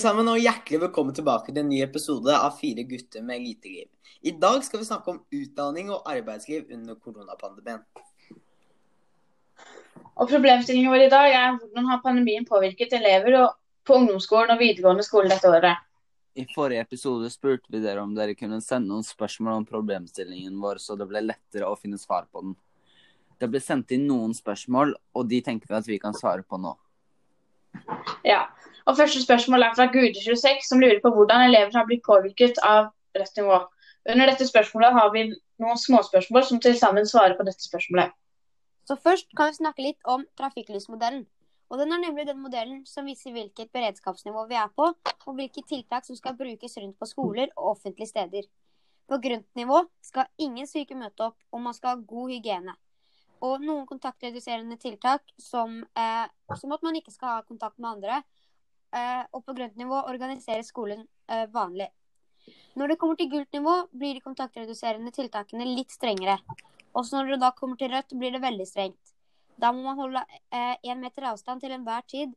Sammen og Hjertelig velkommen tilbake til en ny episode av Fire gutter med lite liv. I dag skal vi snakke om utdanning og arbeidsliv under koronapandemien. Og Problemstillingen vår i dag er hvordan har pandemien påvirket elever på ungdomsskolen og videregående skole dette året. I forrige episode spurte vi dere om dere kunne sende noen spørsmål om problemstillingen vår, så det ble lettere å finne svar på den. Det ble sendt inn noen spørsmål, og de tenker vi at vi kan svare på nå. Ja, og Første spørsmål er fra Gude26, som lurer på hvordan elever har blitt påvirket av rett nivå. Under dette spørsmålet har vi noen småspørsmål som til sammen svarer på dette spørsmålet. Så Først kan vi snakke litt om trafikklysmodellen. Og Den er nemlig den modellen som viser hvilket beredskapsnivå vi er på, og hvilke tiltak som skal brukes rundt på skoler og offentlige steder. På grunnnivå skal ingen syke møte opp, og man skal ha god hygiene. Og noen kontaktreduserende tiltak, som, eh, som at man ikke skal ha kontakt med andre, og på grønt nivå organiserer skolen eh, vanlig. Når det kommer til gult nivå, blir de kontaktreduserende tiltakene litt strengere. Også når det da kommer til rødt, blir det veldig strengt. Da må man holde én eh, meter avstand til enhver tid.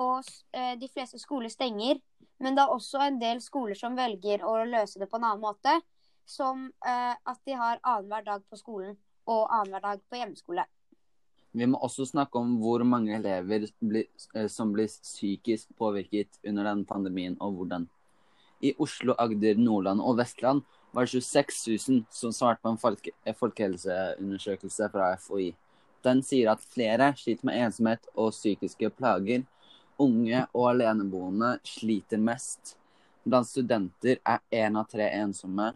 Og de fleste skoler stenger. Men det er også en del skoler som velger å løse det på en annen måte. Som at de har annenhver dag på skolen og annenhver dag på hjemmeskole. Vi må også snakke om hvor mange elever eh, som blir psykisk påvirket under den pandemien, og hvordan. I Oslo, Agder, Nordland og Vestland var det 26 000 som svarte på en folke folkehelseundersøkelse fra FHI. Den sier at flere sliter med ensomhet og psykiske plager. Unge og aleneboende sliter mest. Blant studenter er én av tre ensomme.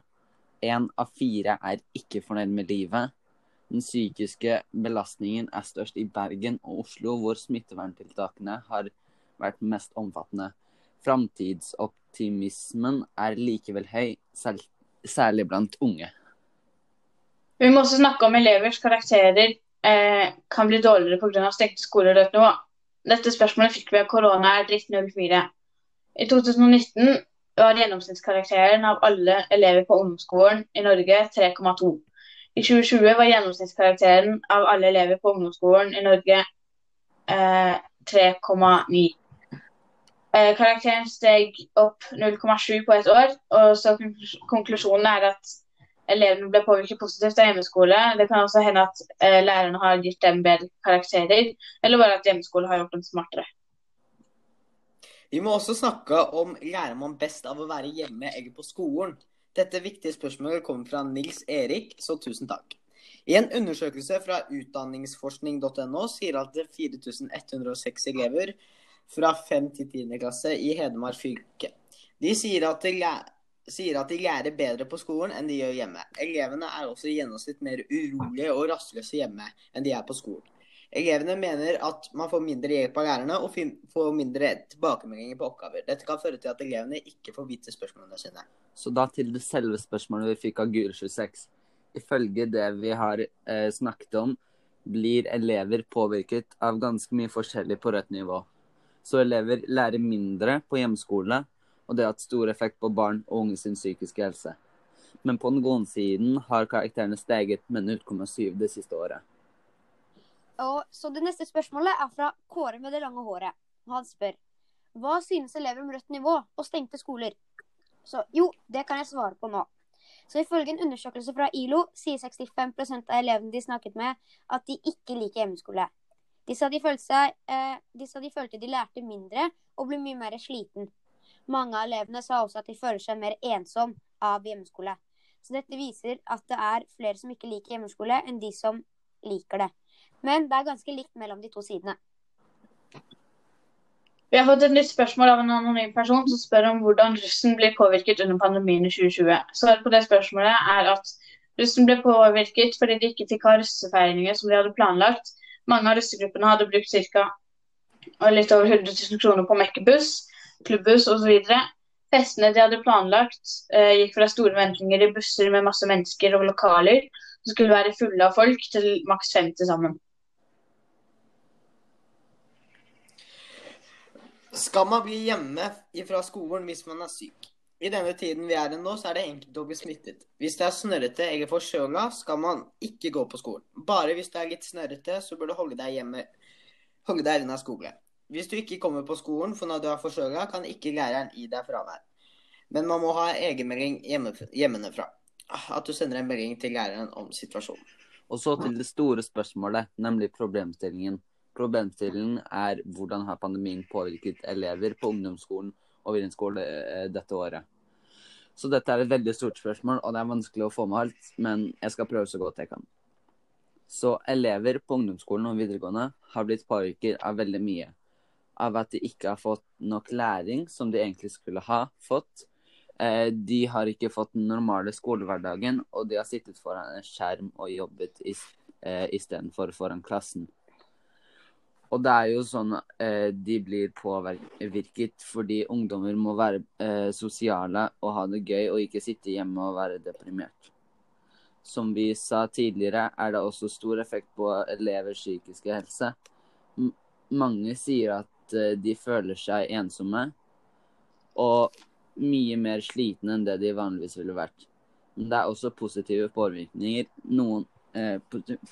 Én av fire er ikke fornøyd med livet. Den psykiske belastningen er størst i Bergen og Oslo, hvor smitteverntiltakene har vært mest omfattende. Framtidsoptimismen er likevel høy, særlig blant unge. Vi må også snakke om elevers karakterer eh, kan bli dårligere pga. stengte skoler. Nå. Dette spørsmålet fikk vi av korona er dritt 04. I 2019 var gjennomsnittskarakteren av alle elever på ungdomsskolen i Norge 3,2. I 2020 var gjennomsnittskarakteren av alle elever på ungdomsskolen i Norge eh, 3,9. Eh, karakteren steg opp 0,7 på et år, og så konklusjonen er at elevene ble påvirket positivt av hjemmeskole. Det kan også hende at eh, lærerne har gitt dem bedre karakterer, eller bare at hjemmeskole har gjort dem smartere. Vi må også snakke om lærer man best av å være hjemme eller på skolen. Dette viktige spørsmålet kommer fra Nils Erik, så tusen takk. I en undersøkelse fra utdanningsforskning.no sier at det er 4106 elever fra 5. til 10. klasse i Hedmark fylke. De sier at, de sier at de lærer bedre på skolen enn de gjør hjemme. Elevene er også i gjennomsnitt mer urolige og rastløse hjemme enn de er på skolen. Elevene mener at man får mindre hjelp av lærerne og får mindre tilbakemeldinger på oppgaver. Dette kan føre til at elevene ikke får vite spørsmålene sine. Så da til det selve spørsmålet vi fikk av Gul26. Ifølge det vi har eh, snakket om, blir elever påvirket av ganske mye forskjellig på rødt nivå. Så elever lærer mindre på hjemmeskole, og det har hatt stor effekt på barn og unge sin psykiske helse. Men på den gode siden har karakterene steget med 0,7 det siste året. Og, så det neste spørsmålet er fra Kåre med det lange håret. Han spør hva synes elever om rødt nivå og stengte skoler? Så jo, det kan jeg svare på nå. Så Ifølge en undersøkelse fra ILO sier 65% av elevene de snakket med, at de ikke liker hjemmeskole. De sa de, seg, eh, de sa de følte de lærte mindre og ble mye mer sliten. Mange av elevene sa også at de føler seg mer ensom av hjemmeskole. Så dette viser at det er flere som ikke liker hjemmeskole, enn de som liker det. Men det er ganske likt mellom de to sidene. Vi har fått et nytt spørsmål av en anonym person som spør om hvordan russen blir påvirket under pandemien i 2020. Svaret på det spørsmålet er at russen ble påvirket fordi de ikke fikk ha russefeiringer som de hadde planlagt. Mange av russegruppene hadde brukt ca. litt over 100 000 kroner på mekkebuss, klubbbuss osv. Festene de hadde planlagt, eh, gikk fra store ventninger i busser med masse mennesker og lokaler som skulle være fulle av folk, til maks 50 sammen. Skal man bli hjemme fra skolen hvis man er syk? I denne tiden vi er i nå, så er det enkelt å bli smittet. Hvis det er snørrete eller forkjøla, skal man ikke gå på skolen. Bare hvis det er litt snørrete, så bør du holde deg hjemme. Holde deg unna skolen. Hvis du ikke kommer på skolen for når du er forkjøla, kan ikke læreren gi deg fravær. Men man må ha egenmelding hjemme, hjemmefra. At du sender en melding til læreren om situasjonen. Og så til det store spørsmålet, nemlig problemstillingen. Problemstillingen er hvordan har pandemien påvirket elever på ungdomsskolen og videregående eh, dette året. Så dette er et veldig stort spørsmål, og det er vanskelig å få med alt, men jeg skal prøve så godt jeg kan. Så elever på ungdomsskolen og videregående har blitt påvirket av veldig mye. Av at de ikke har fått nok læring som de egentlig skulle ha fått. Eh, de har ikke fått den normale skolehverdagen, og de har sittet foran en skjerm og jobbet eh, istedenfor foran klassen. Og det er jo sånn eh, de blir påvirket fordi ungdommer må være eh, sosiale og ha det gøy, og ikke sitte hjemme og være deprimert. Som vi sa tidligere, er det også stor effekt på elevers psykiske helse. M mange sier at eh, de føler seg ensomme og mye mer slitne enn det de vanligvis ville vært. Men det er også positive påvirkninger. Noen eh,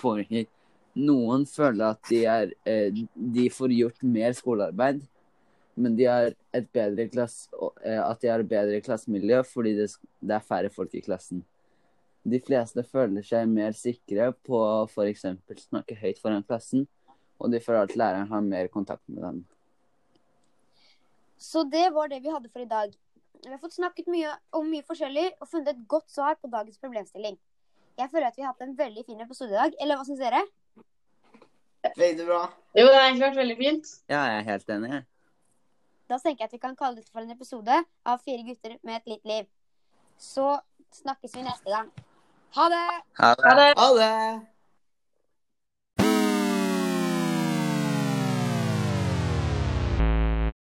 påvirkninger noen føler at de, er, eh, de får gjort mer skolearbeid, men de har et bedre klass, eh, at de har bedre klassemiljø fordi det, det er færre folk i klassen. De fleste føler seg mer sikre på å f.eks. snakke høyt foran klassen, og de føler at læreren har mer kontakt med dem. Så det var det vi hadde for i dag. Vi har fått snakket mye om mye forskjellig og funnet et godt svar på dagens problemstilling. Jeg føler at vi har hatt en veldig fin episode i dag. Eller hva syns dere? Veldig bra. Jo, det har egentlig vært veldig fint. Ja, jeg er helt enig. Da tenker jeg at vi kan kalle dette for en episode av Fire gutter med et litt liv. Så snakkes vi neste gang. Ha det! Ha det. Ha det. Ha det!